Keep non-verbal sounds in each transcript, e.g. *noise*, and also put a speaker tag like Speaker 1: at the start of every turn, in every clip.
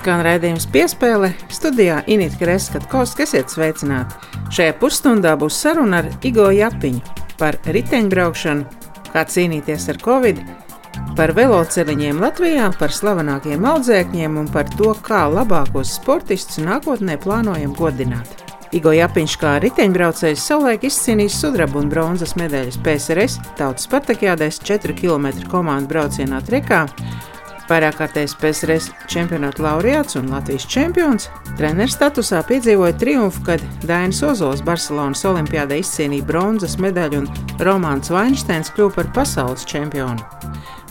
Speaker 1: skan raidījums piespēle. Studijā Inīte Kreskavska, esiet sveicināti. Šajā pusstundā būs saruna ar Igo Japiņu par riteņbraukšanu, kā cīnīties ar covid, par velosipēdiņiem Latvijā, par slavenākiem audzēkņiem un par to, kā labākos sportistus nākotnē plānojam godināt. Igo Japiņš kā riteņbraucējs savulaik izcīnījis sudraba un bronzas medaļas PSRS tautas spartakjādēs 4 km komandu braucienā trekā Vairākārtējs PSRS čempionāta laureāts un Latvijas čempions, treneris statusā piedzīvoja triumfu, kad Dainis Ozols Barcelonas olimpiādē izcīnīja bronzas medaļu un Romanis Vainsteins kļuva par pasaules čempionu.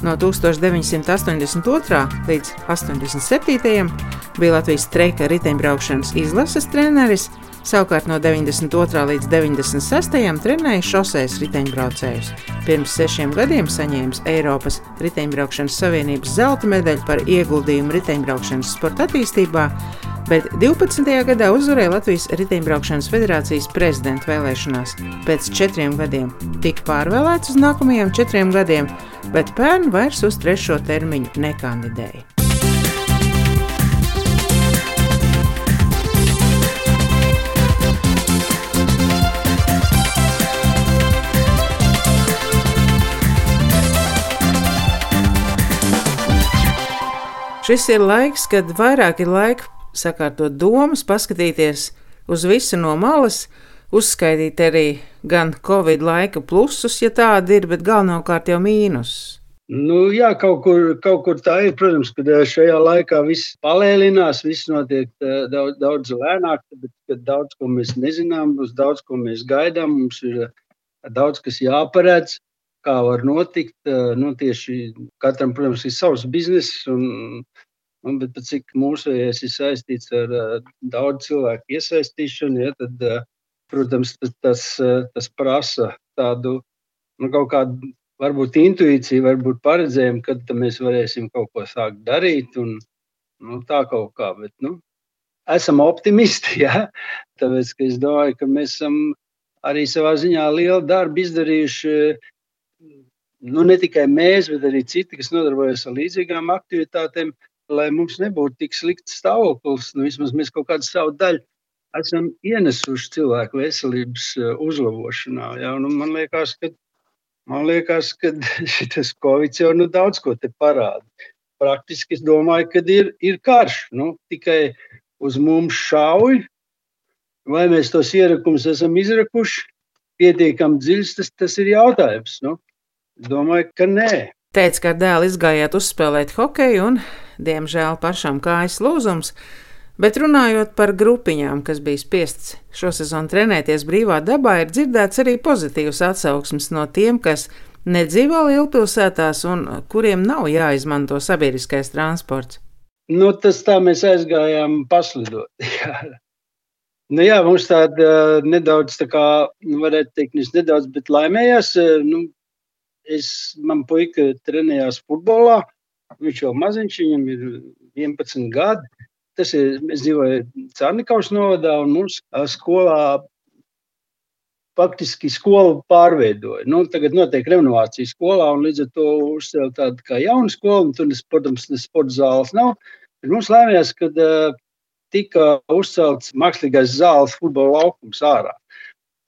Speaker 1: No 1982. līdz 87. bija Latvijas streika riteņbraukšanas izlases treneris, Savukārt no 92. līdz 96. trenēja šoseis riteņbraucējus. Pirms sešiem gadiem saņēmis Eiropas Riteņbraukšanas Savienības zelta medaļu par ieguldījumu riteņbraukšanas sporta attīstībā, bet 12. gadā uzvarēja Latvijas Riteņbraukšanas federācijas prezidenta vēlēšanās. Pēc četriem gadiem tika pārvēlēts uz nākamajiem četriem gadiem, bet pērn vairs uz trešo termiņu nekandidēja. Šis ir laiks, kad vairāk ir laika sakārtot domas, paskatīties uz visu no malas, uzskaitīt arī gan Covid laika plusus, ja tādi ir, bet galvenokārt jau mīnusus.
Speaker 2: Nu, jā, kaut kur, kaut kur tā ir. Protams, ka šajā laikā viss palēlinās, viss notiek daudz, daudz lēnāk, bet daudz ko mēs nezinām, uz daudz ko mēs gaidām. Mums ir daudz kas jāparedz, kā var notikt. Nu, tieši katram, protams, ir savs bizness. Un, Un, bet cik mūsējais ir saistīts ar uh, daudz cilvēku iesaistīšanu, ja, tad, uh, protams, tas, tas, uh, tas prasa tādu nu, kaut kādu, varbūt intuīciju, varbūt paredzējumu, kad mēs varēsim kaut ko sākt darīt. Un, nu, tā kaut kā, bet, nu, esam optimisti, *laughs* ja? tāpēc, es domāju, ka mēs esam arī savā ziņā lielu darbu izdarījuši. Nu, ne tikai mēs, bet arī citi, kas nodarbojas ar līdzīgām aktivitātēm, uh, lai mums nebūtu tik slikts stāvoklis, nu, vismaz mēs kaut kādu savu daļu esam ienesuši cilvēku veselības eh, uzlabošanā. Ja? Nu, man liekas, ka, man liekas, ka *laughs* šis Covid jau nu, daudz ko te parāda. Praktiski es domāju, ka ir, ir karš. Nu, tikai uz mums šauj, vai mēs tos ierakumus esam izrakuši pietiekami dziļus, tas, tas ir jautājums. Nu, domāju, ka nē.
Speaker 1: Teica, ka ar dēlu izgājāt uzspēlēt hokeju un diemžēl pašam kājas lūzums. Bet runājot par grupiņām, kas bija spiests šosezon trenēties brīvā dabā, ir dzirdēts arī pozitīvs atsauksmes no tiem, kas nedzīvo lielpilsētās un kuriem nav jāizmanto sabiedriskais transports.
Speaker 2: Nu, tas tā mēs aizgājām paslidot. *laughs* nu, jā, mums tāda nedaudz, tā kā, nu, varētu teikt, nedaudz, bet laimējās. Nu, es, man puika trenējās futbolā, Viņš jau maziņš, viņam ir 11 gadi. Tas ir, es dzīvoju Cārnikaus novadā, un mums skolā faktiski skolu pārveidoja. Nu, tagad notiek renovācija skolā, un līdz ar to uzcēla tādu kā jaunu skolu, tur, protams, ne sporta zāles nav. Bet mums lēmējās, kad uh, tika uzcelts mākslīgais zāles futbola laukums ārā.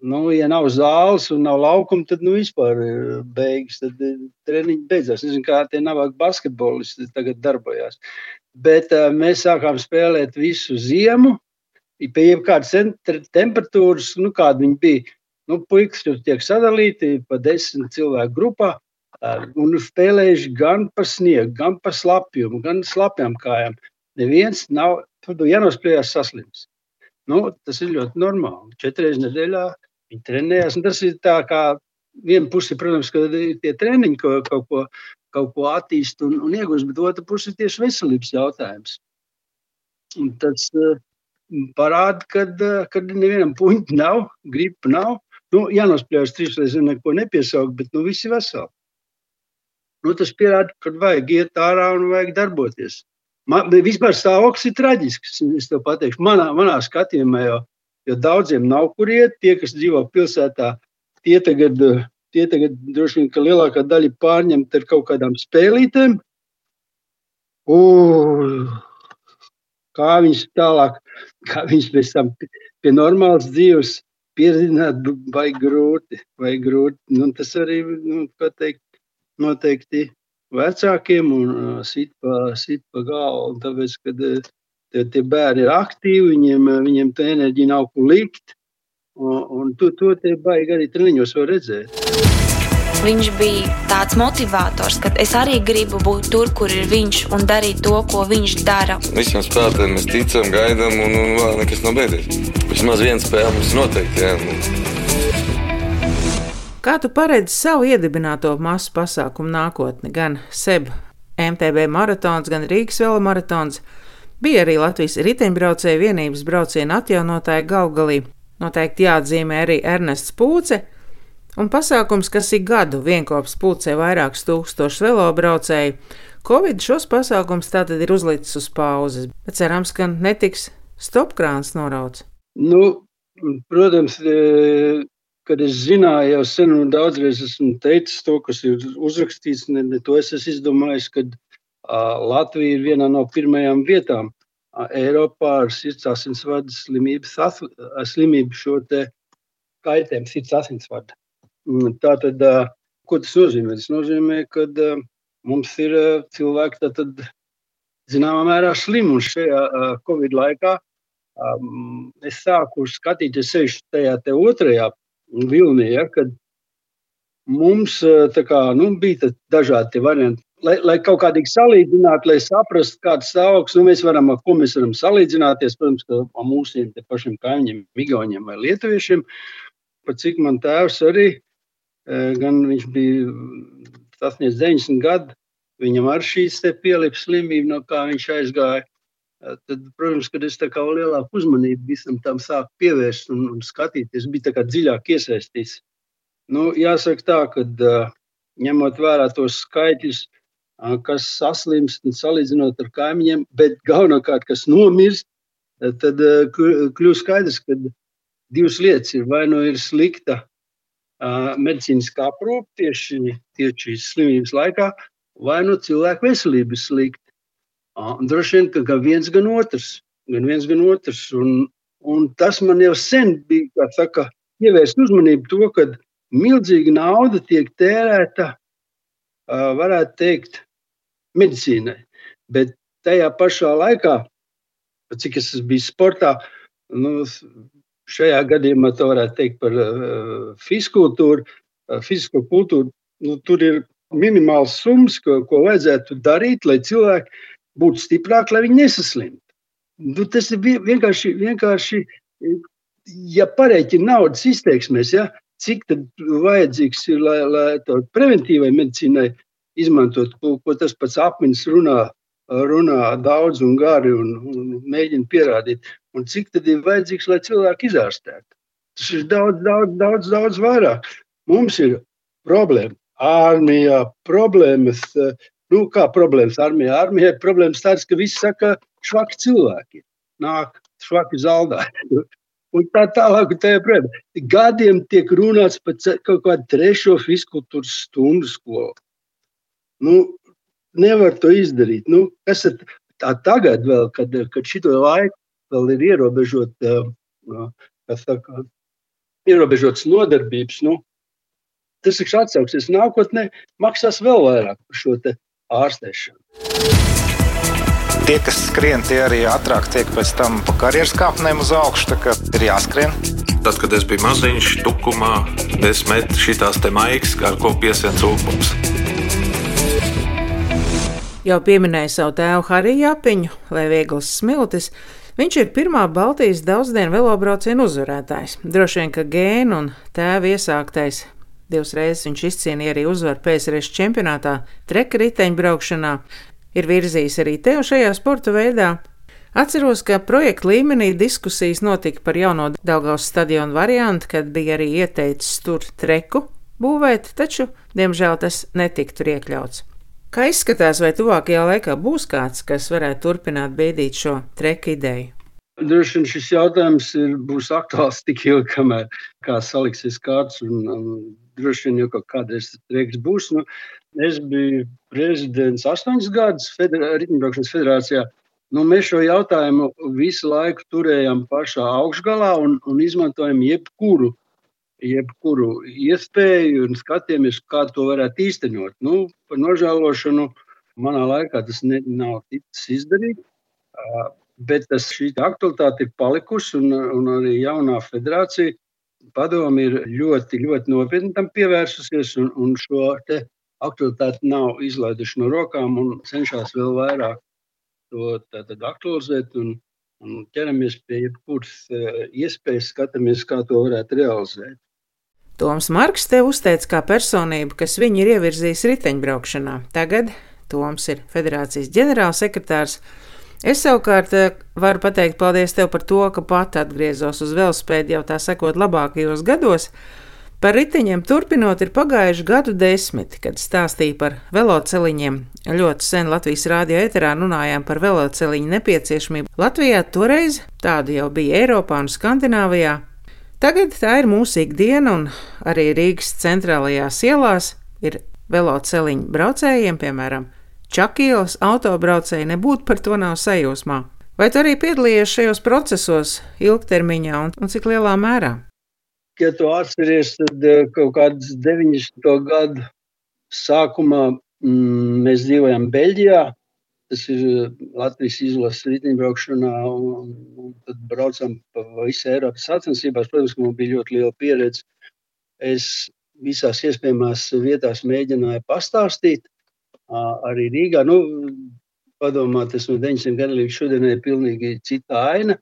Speaker 2: Nu, ja nav zāles un nav laukuma, tad nu, vispār ir beigas. Tad eh, treniņi beidzās. Nezinu, kā tie navāki basketbolisti tagad darbojas. Bet uh, mēs sākām spēlēt visu ziemu. Pie jebkādas temperatūras, nu, kāda viņa bija. Nu, puikas tur tiek sadalīti pa desmit cilvēku grupā. Uh, un spēlējuši gan par sniegu, gan par slapjumu, gan slapjām kājām. Neviens nav, tur jānospējās saslims. Nu, tas ir ļoti normāli. Četras nedēļā Viņi trenējās. Tas ir tā kā viena puse, protams, ka tie treniņi kaut, kaut ko, kaut ko attīst un, un iegūst, bet otra puse ir tieši veselības jautājums. Un tas uh, parāda, ka uh, nevienam puņķim nav, gripa nav. Nu, jānospļaujas trīs reizes, neko nepiesaukt, bet nu, visi veseli. Nu, tas pierāda, ka vajag iet ārā un vajag darboties. Man, vispār stāvoklis ir traģisks. Es to pateikšu. Manā, manā skatījumā jau jo daudziem nav kur iet. Tie, kas dzīvo pilsētā, tie tagad, tie tagad droši vien, lielākā daļa pārņemta ar kaut kādām spēlītēm. Uh, kā viņš tālāk, kā viņš pēc tam pie normālas dzīves pieredzināt, vai grūti, vai grūti. Nu, tas arī, nu, teikt, noteikti vecākiem un uh, sit pa, sit pa galvu, tāpēc, kad uh, tie, tie bērni ir aktīvi, viņiem, viņiem tā enerģija nav kur likt, un, un to, to tie baigi arī treniņos var redzēt.
Speaker 3: Viņš bija tāds motivators, ka es arī gribu būt tur, kur ir viņš un darīt to, ko viņš dara.
Speaker 4: Visiem spēlētājiem mēs ticam, gaidām, un, un vēl nekas nav beidzies. Vismaz viens spēle mums noteikti. Jā,
Speaker 1: Kā tu paredzi savu iedibināto masu pasākumu nākotni, gan SEB, MTB maratons, gan Rīgas velomaratons? Bija arī Latvijas riteņbraucēju vienības brauciena atjaunotāja Gaugalī. Noteikti jāatzīmē arī Ernests Pūce, Un pasākums, kas ik gadu vienkops pulcē vairākus tūkstošus velobraucēju, Covid šos pasākums tātad ir uzlicis uz pauzes, bet cerams, ka netiks stopkrāns norauts.
Speaker 2: Nu, protams, e, kad es zināju jau sen un daudzreiz esmu teicis to, kas ir uzrakstīts, ne, ne to es esmu izdomājis, kad Latvija ir viena no pirmajām vietām Eiropā ar sirds asinsvadu slimības, slimību šo kaitējumu sirds asinsvadu. Mm, Tā tad, ko tas nozīmē? Tas nozīmē, ka mums ir cilvēki, tad, zināmā mērā, slimi. Un šajā Covid laikā es sāku skatīties sevišķi tajā otrajā vilnī, ja, kad mums kā, nu, bija dažādi varianti. Lai, lai kaut kādīgi salīdzinātu, lai saprastu, kāds stāvoklis nu, mēs varam, ar ko mēs varam salīdzināties. Protams, ka ar mūsiem pašiem kaimiņiem, Igauniem vai Lietuviešiem. Pat cik man tēvs arī gan viņš bija sasniedzis 90 gadu, viņam ar šīs pielips slimība, no kā viņš aizgāja. Tad, protams, kad es tā kā lielāku uzmanību visam tam sāku pievērst un, un skatīties, bija tā kā dziļāk iesaistīts. Nu, jāsaka tā, ka ņemot vērā tos skaitļus, kas saslimst un salīdzinot ar kaimiņiem, bet galvenokārt, kas nomirst, tad kļūst skaidrs, ka divas lietas ir vai nu ir slikta medicīniskā aprūpe tieši, tieši slimības laikā, vai nu cilvēku veselības slikti. Droši vien, ka gan viens, gan otrs. Gan viens, gan otrs. Un, un tas man jau sen bija saka, pievērst uzmanību to, ka milzīga nauda tiek tērēta, varētu teikt, medicīnai. Bet tajā pašā laikā, cik es biju sportā, nu, Šajā gadījumā to varētu teikt par uh, fizkultūru. Uh, fizisko kultūru nu, tur ir minimāls summas, ko, ko vajadzētu darīt, lai cilvēki būtu stiprāki, lai viņi nesaslimtu. Nu, tas ir vienkārši, vienkārši ja pareiķina naudas izteiksmēs, ja, cik vajadzīgs ir, lai, lai preventīvai medicīnai izmantot, ko, ko tas pats apmiņas runā runā daudz un gari un, un mēģina pierādīt, un cik tad ir vajadzīgs, lai cilvēki izārstētu. Tas ir daudz, daudz, daudz, daudz vairāk. Mums ir problēma armijā, problēmas. Nu, kā problēmas armijā? Armijā ir problēmas tādas, ka visi saka, švaki cilvēki nāk, švaki zaldāji. *laughs* Un tā tālāk, tā joprojām. Gadiem tiek runāts par kaut kādu trešo fiziskultūras stundu skolu. Nu, nevar to izdarīt. Nu, kas ir tā tagad, vēl, kad, kad šito laiku vēl ir ierobežot, saka, ierobežotas nodarbības? Nu, tas ir atsauksies nākotnē, maksās vēl vairāk par šo ārstēšanu.
Speaker 5: Tie, kas skrien, tie arī ātrāk tiek pēc tam pa karjeras kāpnēm uz augšu. Tā ir jāskrien.
Speaker 4: Tad, kad es biju maziņš, tukumā, es metu šīs te maigas, ar ko piesien cūkumus.
Speaker 1: Jau pieminēja savu tēvu Hariju Japiņu, lai viegls smiltis. Viņš ir pirmā Baltijas daudzdienu velobraucienu uzvarētājs. Droši vien, ka gēnu un tēva iesāktais divas reizes viņš izcīnīja arī uzvaru PSRS čempionātā, treka riteņbraukšanā, ir virzījis arī tev šajā sporta veidā. Atceros, ka projekta līmenī diskusijas notika par jauno Daugaus stadionu variantu, kad bija arī ieteicis tur treku būvēt, taču, diemžēl, tas netika tur iekļauts. Kā izskatās, vai tuvākajā laikā būs kāds, kas varētu turpināt bēdīt šo treku ideju?
Speaker 2: Droši vien šis jautājums ir, būs aktuāls tik ilgi, kamēr kā saliksies kārts. Un, un, droši vien jau kaut kādreiz tas būs. Nu, es biju prezidents astoņus gadus federā, Riteņbraukšanas federācijā. Nu, mēs šo jautājumu visu laiku turējām pašā augšgalā un, un izmantojam jebkuru, jebkuru iespēju un skatījāmies, kā to varētu īstenot. Nu, par nožēlošanu manā laikā tas ne, nav ticis izdarīts. Bet tas, šī aktualitāte ir palikusi, un, un arī jaunā federācija padomi ir ļoti, ļoti nopietni tam pievērsusies, un, un šo aktualitāti nav izlaiduši no rokām un cenšas vēl vairāk to tātad, aktualizēt un, un ķeramies pie jebkuras iespējas, skatāmies, kā to varētu realizēt.
Speaker 1: Toms Marks te uzteica kā personību, kas viņu ir ievirzījis riteņbraukšanā. Tagad Toms ir federācijas ģenerālsekretārs. Es savukārt varu pateikt paldies tev par to, ka pat atgriezos uz velospēdu jau tā sakot labākajos gados, Par riteņiem turpinot, ir pagājuši gadu desmiti, kad stāstīja par veloceliņiem. Ļoti sen Latvijas rādio eterā runājām par veloceliņu nepieciešamību. Latvijā toreiz tāda jau bija Eiropā un Skandināvijā. Tagad tā ir mūsu ikdiena, un arī Rīgas centrālajās ielās ir veloceliņu braucējiem, piemēram, Čakielas autobraucēji nebūtu par to nav sajūsmā. Vai tu arī piedalījies šajos procesos ilgtermiņā un, un cik lielā mērā?
Speaker 2: ja tu atceries, tad eh, kaut kādas 90. gadu sākumā mm, mēs dzīvojam Beļģijā. Tas ir Latvijas izlases riteņbraukšanā, un, un tad braucam pa visu Eiropas sacensībās. Protams, ka man bija ļoti liela pieredze. Es visās iespējamās vietās mēģināju pastāstīt. Arī Rīgā, nu, padomāt, tas no 900 gadiem līdz šodienai ir pilnīgi cita aina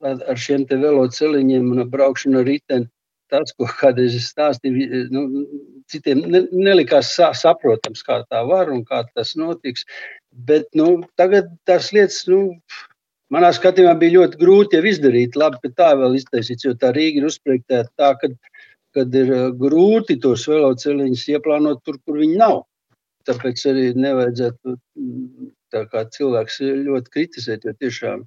Speaker 2: ar šiem veloceliņiem un braukšanu ar riteni tas, ko kādreiz es stāstīju, nu, citiem ne, nelikās sa, saprotams, kā tā var un kā tas notiks. Bet nu, tagad tās lietas, nu, manā skatījumā, bija ļoti grūti izdarīt. Labi, ka tā vēl iztaisīts, jo tā Rīga ir uzspriegtēta tā, ka kad ir uh, grūti tos veloceliņus ieplānot tur, kur viņi nav. Tāpēc arī nevajadzētu kā cilvēks ļoti kritizēt, jo tiešām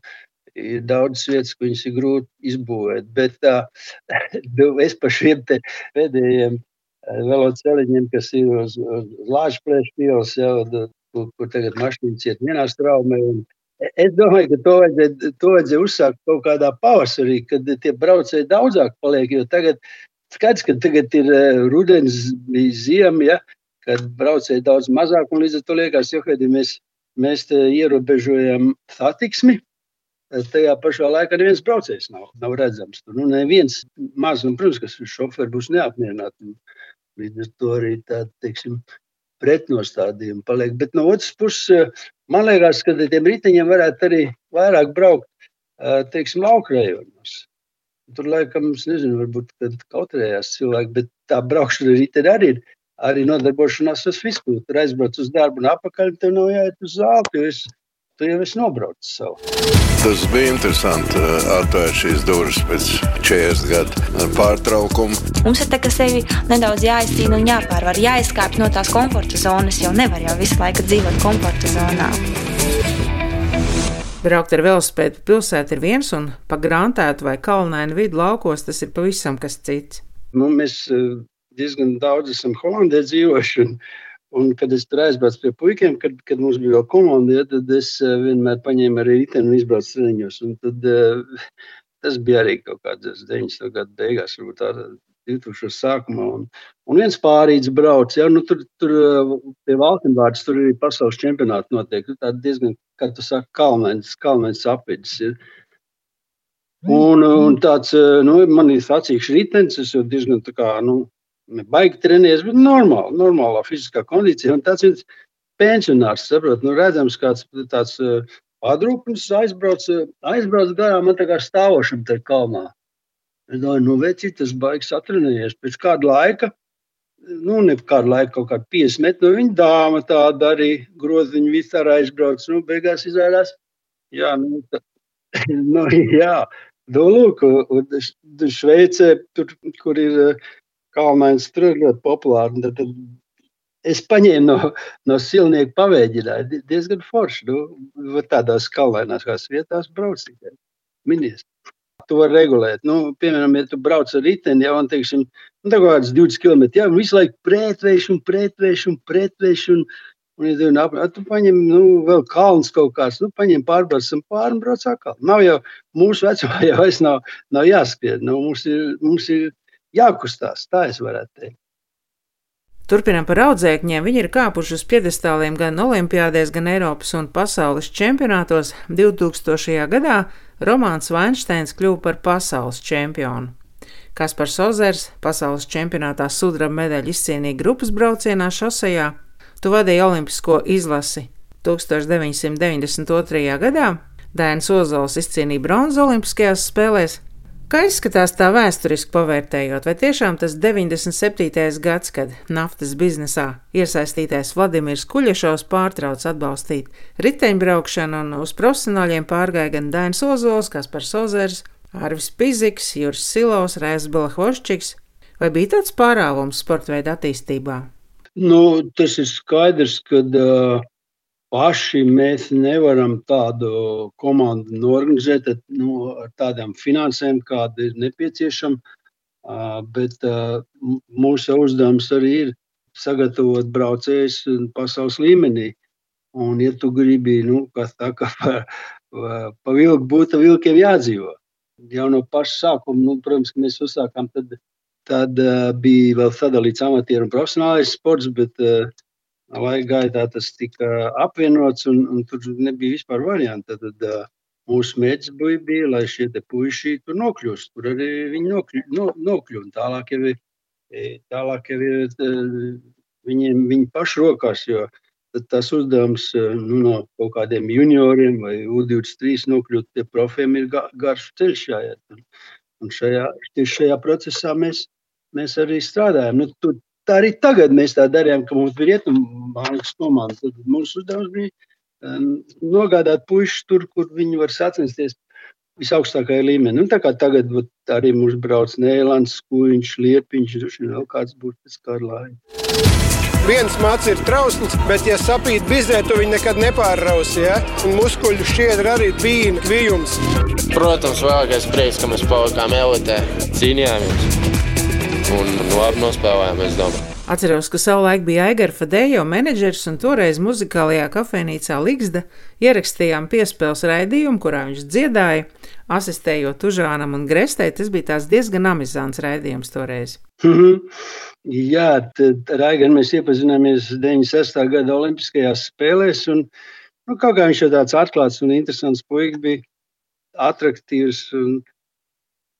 Speaker 2: ir daudz vietas, ko viņas ir grūti izbūvēt. Bet tā, *laughs* nu, es par šiem pēdējiem veloceliņiem, kas ir uz, uz Lāčplēša pielas, jau, kur, kur tagad mašīnas iet vienā straumē. Es domāju, ka to vajadzēja, to vajadzēja uzsākt kaut kādā pavasarī, kad tie braucēji daudzāk paliek. Jo tagad skats, ka tagad ir rudens, bija ziema, ja, kad braucēji daudz mazāk. Līdz ar to liekas, jo, kad mēs, mēs ierobežojam satiksmi, tajā pašā laikā neviens braucējs nav, nav redzams. Tur nu, neviens maz, un, protams, ka šoferi būs neapmierināti. Līdz ar to arī tāda, teiksim, pretnostādījumi paliek. Bet no otras puses, man liekas, ka tiem riteņiem varētu arī vairāk braukt, teiksim, laukrējonos. Tur laikam, es nezinu, varbūt kautrējās cilvēki, bet tā braukšana riteņi arī ir. Arī nodarbošanās ar fizisku. Tur aizbrauc uz darbu un apakaļ, tev nav jāiet uz zāli, jo es tu jau esi nobraucis savu.
Speaker 6: Tas bija interesanti uh, atvērt šīs durvis pēc 40 gadu pārtraukuma.
Speaker 3: Mums ir tā, ka sevi nedaudz jāizcīna un jāpārvar, jāizkāpj no tās komforta zonas, jo nevar jau visu laiku dzīvot komforta zonā.
Speaker 1: Braukt ar velospēdu pilsētā ir viens, un pa grāmatētu vai kalnainu vidu laukos tas ir pavisam kas cits.
Speaker 2: Nu, mēs uh, diezgan daudz esam Holandē dzīvojuši. Un Un, kad es tur aizbraucu pie puikiem, kad, kad mums bija jau komanda, ja, tad es eh, vienmēr paņēmu arī riteni un izbraucu treniņos. Un tad, uh, tas bija arī kaut kāds 90. gadu beigās, varbūt tā 2000. sākumā. Un, un viens pārīdz brauc, ja, nu, tur, tur eh, pie Valkenbārdas tur arī pasaules čempionāti notiek. Tur tāda diezgan, kā tu saki, kalnains, kalnains apvidus ir. Un, un tāds, nu, man ir sacīkš ritenis, es jau diezgan tā kā, nu, baigi trenējies, bet normāli, normālā fiziskā kondīcijā. Un tāds viens pensionārs, saprot, nu redzams, kāds tāds uh, padrūpnis aizbrauc, aizbrauc garām, man tā kā stāvošam te kalnā. Es domāju, nu veci, tas baigs atrenējies. Pēc kāda laika, nu ne kādu laiku, kaut kādu 50 metru, nu viņa dāma tāda arī groziņu vispār aizbrauc. Nu, beigās izrādās, jā, nu, tā, *laughs* nu, jā. Nu, lūk, Šveicē, tur, kur ir kalnains tur ir ļoti populāri. Tad, tad es paņēmu no, no silnieku pavēģināju, diezgan forši. Nu, tādās kalnainās vietās brauc tikai minies. Tu vari regulēt. Nu, piemēram, ja tu brauc ar riteni, jau teiksim, nu, tā kāds 20 km, jau visu laiku pretvējš un pretvējš un pretvējš. Un, Un, ja tev nāk, tu paņem nu, vēl kalns kaut kāds, nu, paņem pārbraucam pāri un brauc atkal. Nav jau mūsu vecumā jau vairs nav, nav jāskrien. Nu, mums, ir, mums ir jākustās, tā es varētu teikt.
Speaker 1: Turpinām par audzēkņiem. Viņi ir kāpuši uz piedestāliem gan Olimpijādēs, gan Eiropas un pasaules čempionātos. 2000. gadā Romāns Vainsteins kļuva par pasaules čempionu. Kaspars Ozers pasaules čempionātā sudraba medaļu izcīnīja grupas braucienā šosejā. Tu vadīji olimpisko izlasi 1992. gadā. Dainis Ozols izcīnīja bronzu Olimpiskajās spēlēs, Kā izskatās tā vēsturiski pavērtējot, vai tiešām tas 97. gads, kad naftas biznesā iesaistītais Vladimirs Kuļešovs pārtrauc atbalstīt riteņbraukšanu un uz profesionāļiem pārgāja gan Dainis Ozols, Kaspars Ozers, Arvis Piziks, Juris Silovs, Rēsbela Hoščiks, vai bija tāds pārāvums sporta veida attīstībā?
Speaker 2: Nu, tas ir skaidrs, ka uh, paši mēs nevaram tādu komandu norganizēt nu, ar tādām finansēm, kāda ir nepieciešama. Bet mūsu uzdevums arī ir sagatavot braucējus pasaules līmenī. Un, ja tu gribi, nu, tā kā pa, pa vilku būt, tad vilkiem jādzīvo. Jau no paša sākuma, nu, protams, mēs uzsākām, tad, tad bija vēl sadalīts amatieru un profesionālais sports, bet uh, laika gaitā tas tika apvienots, un, un tur nebija vispār variantu. Tad, tad mūsu mērķis bija, lai šie puiši tur nokļūst. Tur arī viņi nokļu, no, nokļūst. Tālāk jau ir, tālāk jau ir viņiem viņi paši rokās, jo tas uzdevums nu, no kaut kādiem junioriem vai U23 nokļūt pie profiem ir garš ceļš jāiet. Un šajā, šajā procesā mēs, mēs arī strādājam. Nu, tur, tā arī tagad mēs tā darījām, ka mums bija rietumu komanda. Tad mūsu uzdevums bija um, nogādāt puikas tur, kur viņi var sacensties visaugstākajā līmenī. Nu, tā kā tagad vat, arī mums brauc Nēlands, Kuņš, Liepiņš, vēl kāds būs pēc Karlāja.
Speaker 7: Viens mats ir trausls, bet, ja sapīt bizē, tu viņu nekad nepārrausi. Ja? Un muskuļu šķiedra arī bija kvijums.
Speaker 8: Protams, vēlākais prieks, ka mēs palikām elitē, cīnījāmies un labi nospēlējām, es domāju.
Speaker 1: Atceros, ka savulaik bija Aigara Fadejo menedžers, un toreiz muzikālajā kafejnīcā Ligzda ierakstījām piespēles raidījumu, kurā viņš dziedāja, asistējot Užānam un Grestei. Tas bija diezgan amizants raidījums toreiz.
Speaker 2: Jā, tad ar Aigaru mēs iepazināmies 96. gada Olimpiskajās spēlēs, un nu, kaut kā viņš jau tāds atklāts un interesants puisis bija, attraktīvs. Un,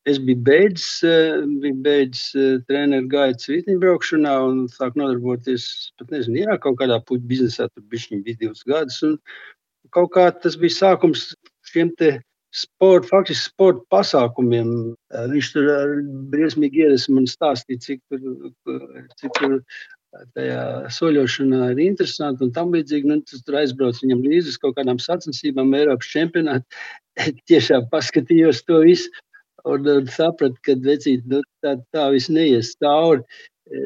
Speaker 2: Es biju beidzis, eh, biju beidzis eh, treneru gaitas riteņbraukšanā un sāku nodarboties, pat nezinu, jā, kaut kādā puķu biznesā, tur bija divus gadus. Un kaut kā tas bija sākums šiem te sporta, faktiski sporta pasākumiem. Eh, viņš tur briesmīgi ieras man stāstīja, cik tur, cik tur tajā soļošanā ir interesanti un tam līdzīgi. Nu, tur aizbraucu viņam līdzi uz kaut kādām sacensībām, Eiropas čempionātā. *laughs* Tiešām paskatījos to visu un, un sapratu, ka vecīt, nu, tā, tā viss neies cauri.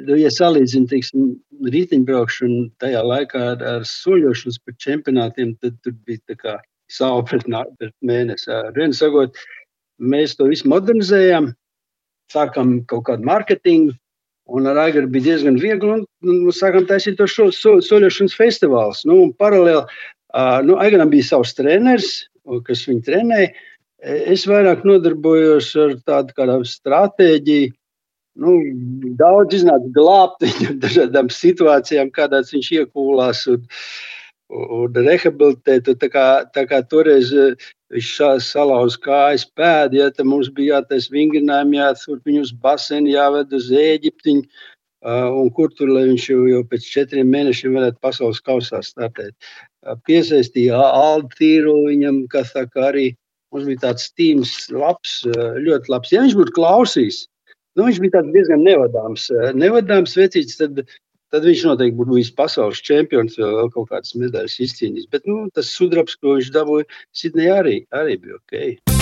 Speaker 2: Nu, ja salīdzinām, riteņbraukšanu tajā laikā ar, ar soļošanas par čempionātiem, tad tur bija tā kā savu pret, pret mēnesi. Vienu sakot, mēs to visu modernizējām, sākam kaut kādu mārketingu, un ar Aigaru bija diezgan viegli, un, un sākam taisīt to šo, so, soļošanas festivāls. Nu, paralēli, uh, nu, Aigaram bija savs treneris, kas viņu trenēja, Es vairāk nodarbojos ar tādu kā stratēģiju. Nu, daudz iznāca glābt viņu *laughs* dažādām situācijām, kādās viņš iekūlās un, un rehabilitēt. Tā kā, tā kā toreiz eh, viņš salauza kājas pēdi, ja mums bija jātais vingrinājumi, jāatsūt viņu uz basēnu, jāved uz Ēģiptiņu. Uh, un kur tur, viņš jau, jau pēc četriem mēnešiem varētu pasaules kausā startēt. Uh, piesaistīja Altīru viņam, kas tā kā arī Mums bija tāds tīms, labs, eh, ļoti labs. Ja viņš būtu klausījis, nu, viņš bija diezgan nevadāms, eh, nevadāms vecīts, tad, tad viņš noteikti būtu bijis pasaules čempions vai vēl kaut kādas medaļas izcīnījis. Bet nu, tas sudrabs, ko viņš dabūja Sidnejā, arī, arī bija ok.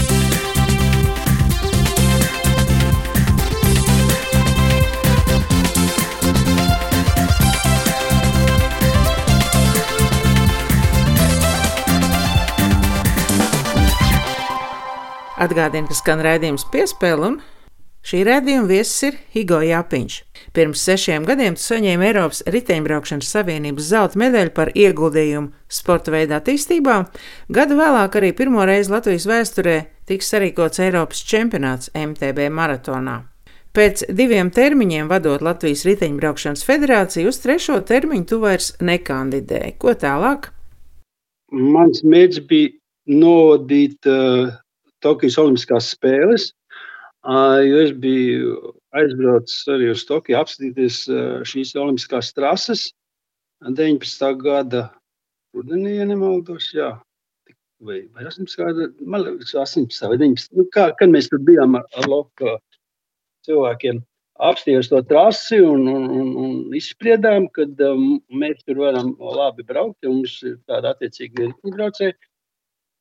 Speaker 1: Atgādinu, ka skan raidījums piespēle, un šī raidījuma viesis ir Higo Jāpiņš. Pirms sešiem gadiem tu saņēmi Eiropas riteņbraukšanas savienības zelta medaļu par ieguldījumu sporta veidā attīstībā. Gadu vēlāk arī pirmo reizi Latvijas vēsturē tiks sarīkots Eiropas čempionāts MTB maratonā. Pēc diviem termiņiem vadot Latvijas riteņbraukšanas federāciju, uz trešo termiņu tu vairs nekandidēji. Ko tālāk?
Speaker 2: Mans mērķis bija novadīt uh, Tokijas Olimpiskās spēles, jo es biju aizbraucis arī uz Tokiju apskatīties šīs Olimpiskās trases 19. gada rudenī, ja nemaldos. Jā. Vai, vai 18. gada, man liekas, 18. vai 19. Nu, kā, kad mēs tur bijām ar, ar Loku cilvēkiem apstājām to trasi un, un, un, un izspriedām, ka um, mēs tur varam labi braukt. Mums ir tāda attiecīga riteņbraucēja.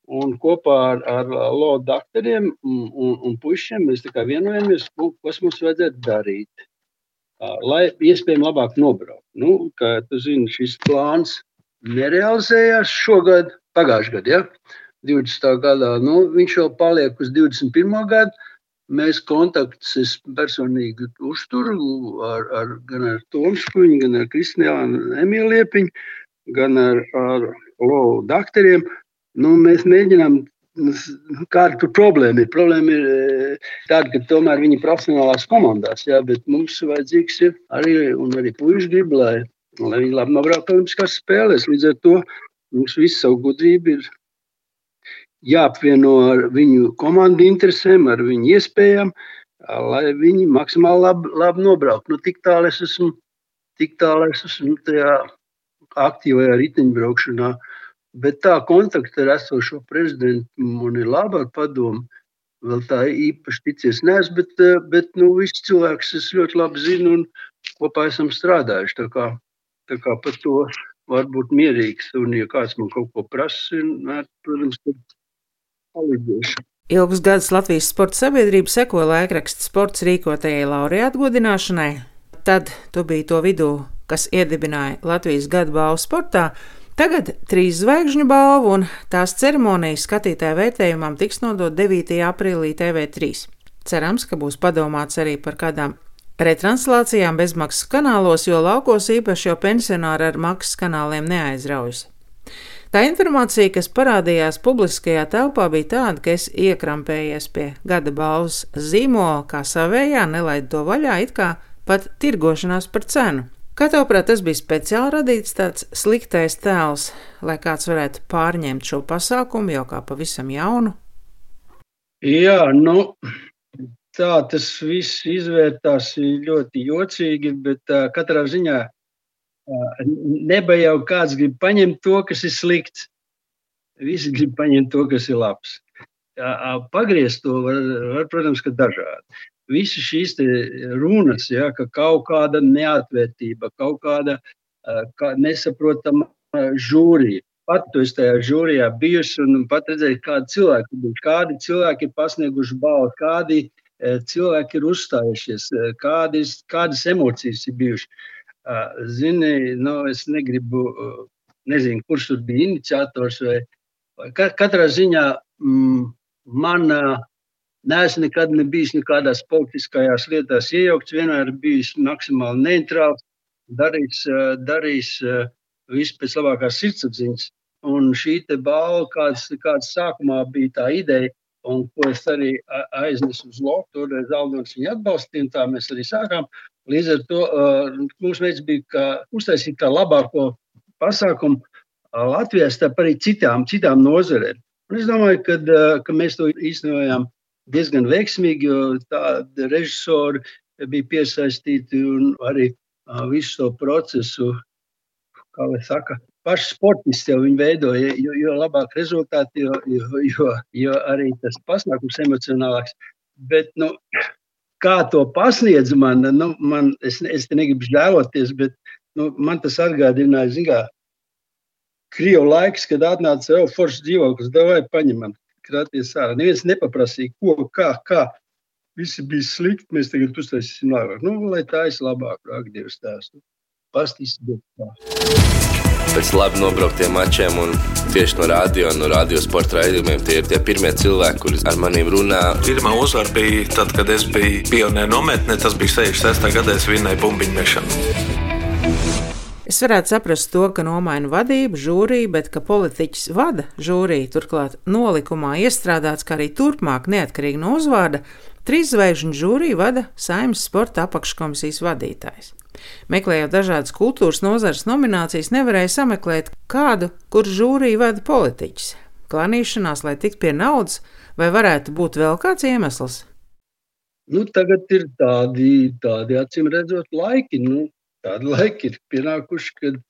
Speaker 2: Un kopā ar, ar lodu doktoriem un, un, un puišiem mēs vienojamies, ko mums vajadzētu darīt, lai iespējami labāk nobraukt. Nu, kā tu zini, šis plāns nerealizējās šogad, pagājušajā gadā, ja? 20. gadā. Nu, viņš jau paliek uz 21. gadu. Mēs kontaktus es personīgi uzturu ar, ar, gan ar Tomskuņu, gan ar Kristiānu Emīlu Liepiņu, gan ar, ar Lovu doktoriem. Nu, mēs mēģinām, kāda tur problēma ir. Problēma ir e, tāda, ka tomēr viņi ir profesionālās komandās, jā, bet mums vajadzīgs ir arī, un arī puiši grib, lai, lai viņi labi nobrauktu Olimpiskās spēlēs. Līdz ar to mums visu savu gudrību ir jāapvieno ar viņu komandu interesēm, ar viņu iespējām, lai viņi maksimāli labi, labi nobrauktu. Nu, tik tālu es esmu, tik tālu es esmu tajā aktīvajā riteņbraukšanā. Bet tā kontakta ar esošo prezidentu man ir laba ar padomu. Vēl tā īpaši ticies neesmu, bet, bet nu, viss cilvēks es ļoti labi zinu un kopā esam strādājuši. Tā kā, tā kā par to var būt mierīgs. Un, ja kāds man kaut ko prasa, protams, tad palīdzēšu.
Speaker 1: Ilgus gadus Latvijas Sporta Savienība sekoja laikraksta sports rīkotajai laureātu godināšanai. Tad tu biji to vidū, kas iedibināja Latvijas gadu balvu sportā. Tagad trīs zvaigžņu balvu un tās ceremonijas skatītāju vērtējumam tiks nodot 9. aprīlī TV3. Cerams, ka būs padomāts arī par kādām retranslācijām bezmaksas kanālos, jo laukos īpaši jau pensionāri ar maksas kanāliem neaizraujas. Tā informācija, kas parādījās publiskajā telpā, bija tāda, ka es iekrampējies pie gada balvas zīmola, kā savējā, nelaidu to vaļā, it kā pat tirgošanās par cenu. Kā tavuprāt, tas bija speciāli radīts tāds sliktais tēls, lai kāds varētu pārņemt šo pasākumu jau kā pavisam jaunu?
Speaker 2: Jā, nu, tā tas viss izvērtās ļoti jocīgi, bet uh, katrā ziņā Neba jau kāds grib paņemt to, kas ir slikts. Visi grib paņemt to, kas ir labs. Pagriezt to var, var protams, ka dažādi. Visi šīs runas, ja, ka kaut kāda neatvērtība, kaut kāda kā nesaprotama žūrija. Pat esi tajā žūrijā bijusi un pat redzēji, kādi cilvēki ir. Kādi cilvēki ir pasnieguši balvu, kādi cilvēki ir uzstājušies, kādas, kādas emocijas ir bijušas. Zini, nu, es negribu, nezinu, kurš tur bija iniciators. Vai, vai katrā ziņā mm, man neesmu nekad nebijis nekādās politiskajās lietās iejaukts, vienmēr bijis maksimāli neitrāls, darījis, darījis visu pēc labākās sirdsapziņas. Un šī balva, kāds, kāds sākumā bija tā ideja, un ko es arī aiznesu uz Loku, toreiz Aldons viņu atbalstīja, un tā mēs arī sākām. Līdz ar to uh, mūsu mērķis bija kā, uztaisīt kā labāko pasākumu Latvijā, starp arī citām, citām nozarēm. Un es domāju, ka, uh, ka mēs to īstenojām diezgan veiksmīgi, jo tādi režisori bija piesaistīti un arī visu to procesu, kā lai saka, paši sportisti jau viņu veidoja, jo, jo labāk rezultāti, jo, jo, jo, jo arī tas pasākums emocionālāks. Bet, nu, kā to pasniedz man, nu, man es, es te negribu žēloties, bet nu, man tas atgādināja, zināmā, Krievu laiks, kad atnāca jau foršs dzīvoklis, davai paņemam, kraties ārā. Neviens nepaprasīja, ko, kā, kā. Visi bija slikti, mēs tagad uztaisīsim labāk. Nu, lai tā es labāk, ak, Dievs tās. pastīstīt.
Speaker 9: Pēc labi nobrauktiem mačiem un tieši no radio, no radio sporta raidījumiem, tie ir tie pirmie cilvēki, kuriem ar maniem runā.
Speaker 4: Pirmā uzvara bija tad, kad es biju pionieru nometnē. Tas bija 66. gadā, es vinnēju bumbiņu mešanu.
Speaker 1: Es varētu saprast to, ka nomaina vadību, žūriju, bet ka politiķis vada žūriju, turklāt nolikumā iestrādāts, ka arī turpmāk, neatkarīgi no uzvārda, trīs zvaigžņu žūriju vada Saimnes sporta apakškomisijas vadītājs. Meklējot dažādas kultūras nozares nominācijas, nevarēja sameklēt kādu, kur žūrija vada politiķis. Klanīšanās, lai tiktu pie naudas, vai varētu būt vēl kāds iemesls?
Speaker 2: Nu, tagad ir tādi, tādi acīm redzot, laiki. Nu, tādi laiki ir pienākuši, kad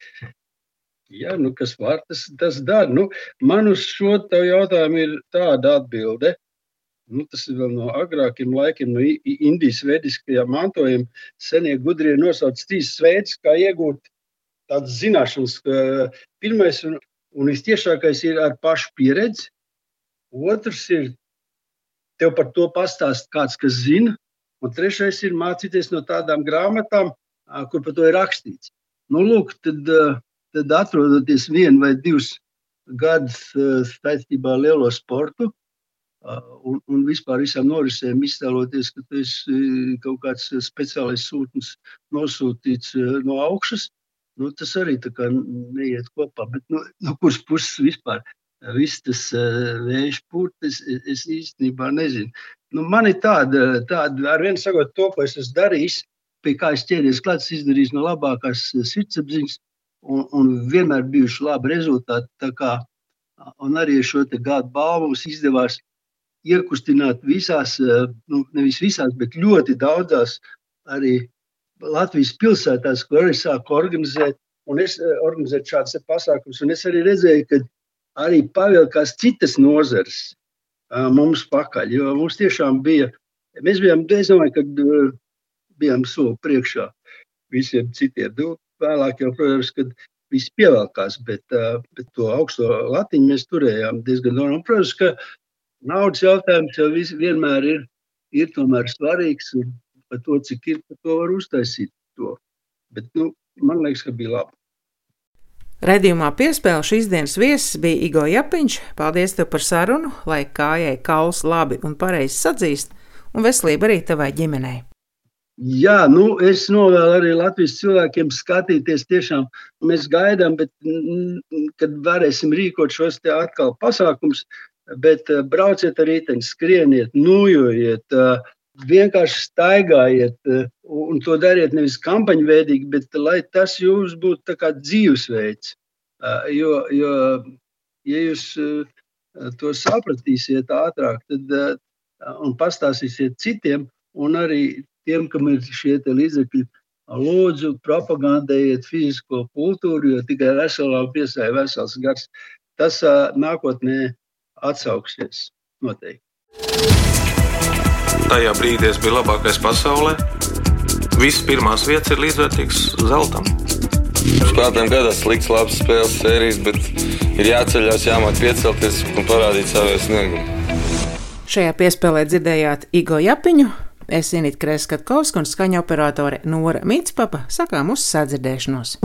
Speaker 2: jā, nu, kas var, tas, tas dara. Nu, man uz šo jautājumu ir tāda atbilde. Nu, tas ir vēl no agrākiem laikiem, no Indijas vediskajā mantojuma. Senie gudrie nosauc trīs veidus, kā iegūt tādas zināšanas. Pirmais un, un vistiešākais ir ar pašu pieredzi. Otrs ir tev par to pastāst kāds, kas zina. Un trešais ir mācīties no tādām grāmatām, kur par to ir rakstīts. Nu, lūk, tad, tad atrodoties vienu vai divus gadus saistībā ar lielo sportu, un, un vispār visām norisēm iztēloties, ka tas ir kaut kāds speciālais sūtnis nosūtīts no augšas, nu, tas arī neiet kopā. Bet, nu, no kuras puses vispār viss tas vējš pūtis, es, es īstenībā nezinu. Nu, man ir tāda, tāda ar vienu sakot, to, ko es esmu darījis, pie kā es ķēries klāt, izdarījis no labākās sirdsapziņas, un, un vienmēr bijuši labi rezultāti. Kā, un arī šo gadu balvu mums izdevās iekustināt visās, eh, nu, nevis visās, bet ļoti daudzās arī Latvijas pilsētās, kur arī sāku organizēt, un es eh, organizēju šādus pasākumus, es arī redzēju, ka arī pavilkās citas nozares eh, mums pakaļ, jo mums tiešām bija, mēs bijām, es domāju, kad bijām soli priekšā visiem citiem. Nu, vēlāk jau, protams, kad viss pievelkās, bet, bet to augsto latiņu mēs turējām diezgan normāli. Protams, ka naudas jautājums jau vis, vienmēr ir, ir svarīgs. Par to, cik ir, par to var uztaisīt. To. Bet, nu, man liekas, ka bija labi.
Speaker 1: Redījumā piespēle šīs dienas viesis bija Igo Japiņš. Paldies tev par sarunu, lai kājai kauls labi un pareizi sadzīst, un veselība arī tavai ģimenei.
Speaker 2: Jā, nu, es novēlu arī Latvijas cilvēkiem skatīties. Tiešām mēs gaidām, bet, kad varēsim rīkot šos te atkal pasākumus, bet eh, brauciet ar riteņu, skrieniet, nujojiet, eh, vienkārši staigājiet, eh, un to dariet nevis kampaņu veidīgi, bet lai tas jums būtu kā dzīvesveids. Jo, jo, ja jūs to sapratīsiet ātrāk, tad un pastāstīsiet citiem, un arī tiem, kam ir šie līdzekļi, lūdzu, propagandējiet fizisko kultūru, jo tikai veselā piesāja vesels gars. Tas nākotnē atsauksies noteikti.
Speaker 4: Tajā brīdī es biju labākais pasaulē. Visas pirmās vietas ir līdzvērtīgas zeltam.
Speaker 10: Spēlētājiem gadās slikts, labs spēles sērijas, bet ir jāceļās, jāmāk piecelties un parādīt savu sniegumu.
Speaker 1: Šajā piespēlē dzirdējāt Igo Japiņu. Es Inītu Kreskavsku un skaņa operātore Nora Mitspapa sakām uz sadzirdēšanos.